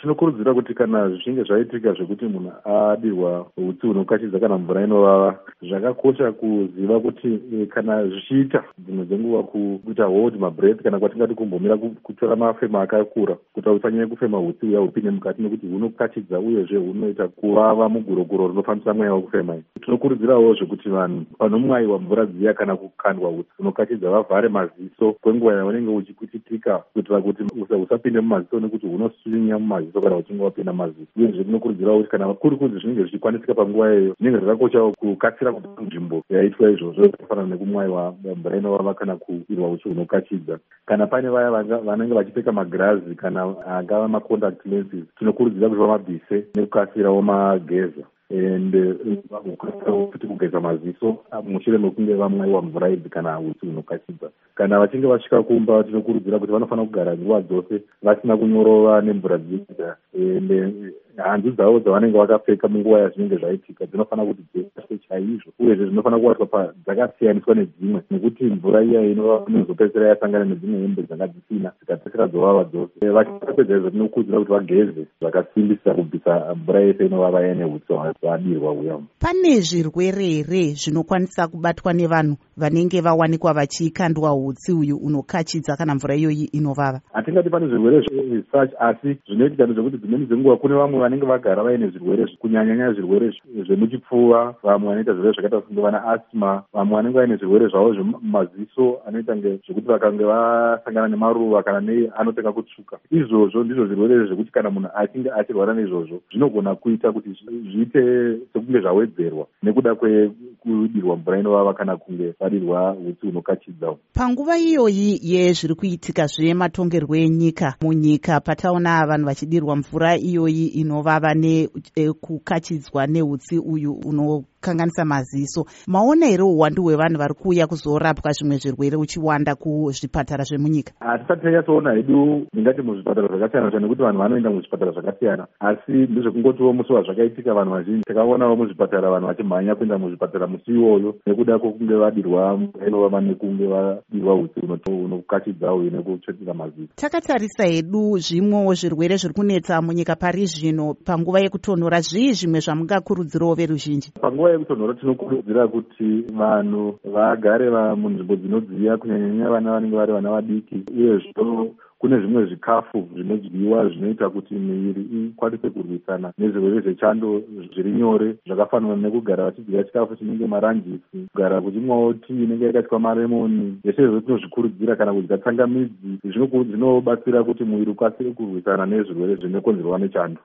tinokurudzira kuti kana zvichinge zvaitika zvekuti munhu adirwa utsi hunokashidza kana mvura inovava zvakakosha kuziva kuti e, kana zvichiita dzimwe dzenguva kuita hold mabreath kana kwatingati kumbomira kutora mafema akakura kuti usanyanye kufema utsi huya hupinde mukati nekuti hunokashidza uyezve hunoita kuvava mugurokuro rinofambisa mweya wekufema tinokurudzirawo zvekuti vanhu panomwayiwa mvura dziya kana kukandwa utsi hunokashidza vavhare maziso kwenguva yaunenge uchikutitika kuitira kuti husapinde mumaziso nekuti hunosvinya mumaziso kana uchinge wapinda mumaziso uyezve tinokurudzirawo kuti kana kuri kunzi zvinenge zvichikwanisika panguva iyoyo zvinenge zvakakoshawo kukasira kupa nzvimbo yaitwa izvozvo zvakafanana nekumwayiwa mvura inovava kana kuirwa uchi hunokashidza kana pane vaya vanenge vachipfeka magirazi kana angava maconduct lenses tinokurudzira kuti vamabvise nekukasirawo mageza and ukasirawo futi kugeza maziso mushure mekunge vamwaiwa mvura idzi kana utsi hunokashidza kana vachinge vasvika kumba tinokurudzira kuti vanofanira kugara nguva dzose vasina kunyorova nemvura dzinoita ende hanzu dzavo dzavanenge vakapfeka munguva yazvinenge zvaitika dzinofanira kuti dziaswe chaizvo uyezve zvinofanira kuvatwa dzakasiyaniswa nedzimwe nekuti mvura iya inozopedzisira yasangana nedzimwe hembe dzanga dzisina dzikapedzisira dzovava dzose. Vachipedza izvo tinokurudzira kuti vageze zvakasimbisa kubvisa mvura yese inovava yane utsi hwadirwa uya. Pane zvirwere here zvinokwanisa kubatwa nevanhu vanenge vawanikwa vachikandwa utsi uyu unokachidza kana mvura iyoyi inovava? Hatingati pane zvirwere zvesuch asi zvinoitika ndezvekuti dzimweni dzenguva kune vamwe vanenge vagara vaine zvirwere kunyanyanya zvirwere zvemuchipfuva vamwe vanoita zvirwere zvakaita kunge vana asma vamwe vanenge vaine zvirwere zvavo zvemumaziso anoita nge zvekuti vakange vasangana nemaruva kana nei anotanga kutsvuka izvozvo ndizvo zvirwere zvekuti kana munhu achinge achirwara neizvozvo zvinogona kuita kuti zviite sekunge zvawedzerwa nekuda kwekudirwa mvura inovava kana kunge vadirwa utsi hunokachidza panguva iyoyi yezviri kuitika zvematongerwo enyika. Munyika pataona vanhu vachidirwa mvura iyoyi inovava nekukachidzwa neutsi uyu unokanganisa maziso. Maona here uwandu hwevanhu vari kuuya kuzorapwa zvimwe zvirwere uchiwanda kuzvipatara zvemunyika? Hatisati tanyatsoona hedu ndingati muzvipatara zvakasiyana siyana nekuti vanhu vanoenda muzvipatara zvakasiyana. Asi ndezvekungotiwo musi wazvakaitika vanhu vazhinji. Takaonawo muzvipatara vanhu vachimhanya kuenda muzvipatara musi iwoyo nekuda kwokunge vadirwa inovava nekunge vadirwa utsi unokachidza uyu nekutsvetera maziso. Takatarisa hedu zvimwewo zvirwere zviri kunetsa munyika pari zvino panguva yekutonhora zvii zvimwe zvamungakurudzirawo veruzhinji? Panguva yekutonhora tinokurudzira kuti vanhu vagare munzvimbo dzinodziya kunyanyanya vana vanenge vari vana vadiki. Uyezvo kune zvimwe zvikafu zvinodyiwa zvinoita kuti miviri ikwanise kurwisana nezvirwere zvechando zviri nyore zvakafanana nekugara vachidya chikafu chinenge maranjisi kugara kuchimwawo tii inenge yakaitwa maremoni. Zvese izvo tinozvikurudzira kana kudya tsangamidzi. Zvinobatsira kuti muviri ukwanise kurwisana nezvirwere zvinokonzerwa nechando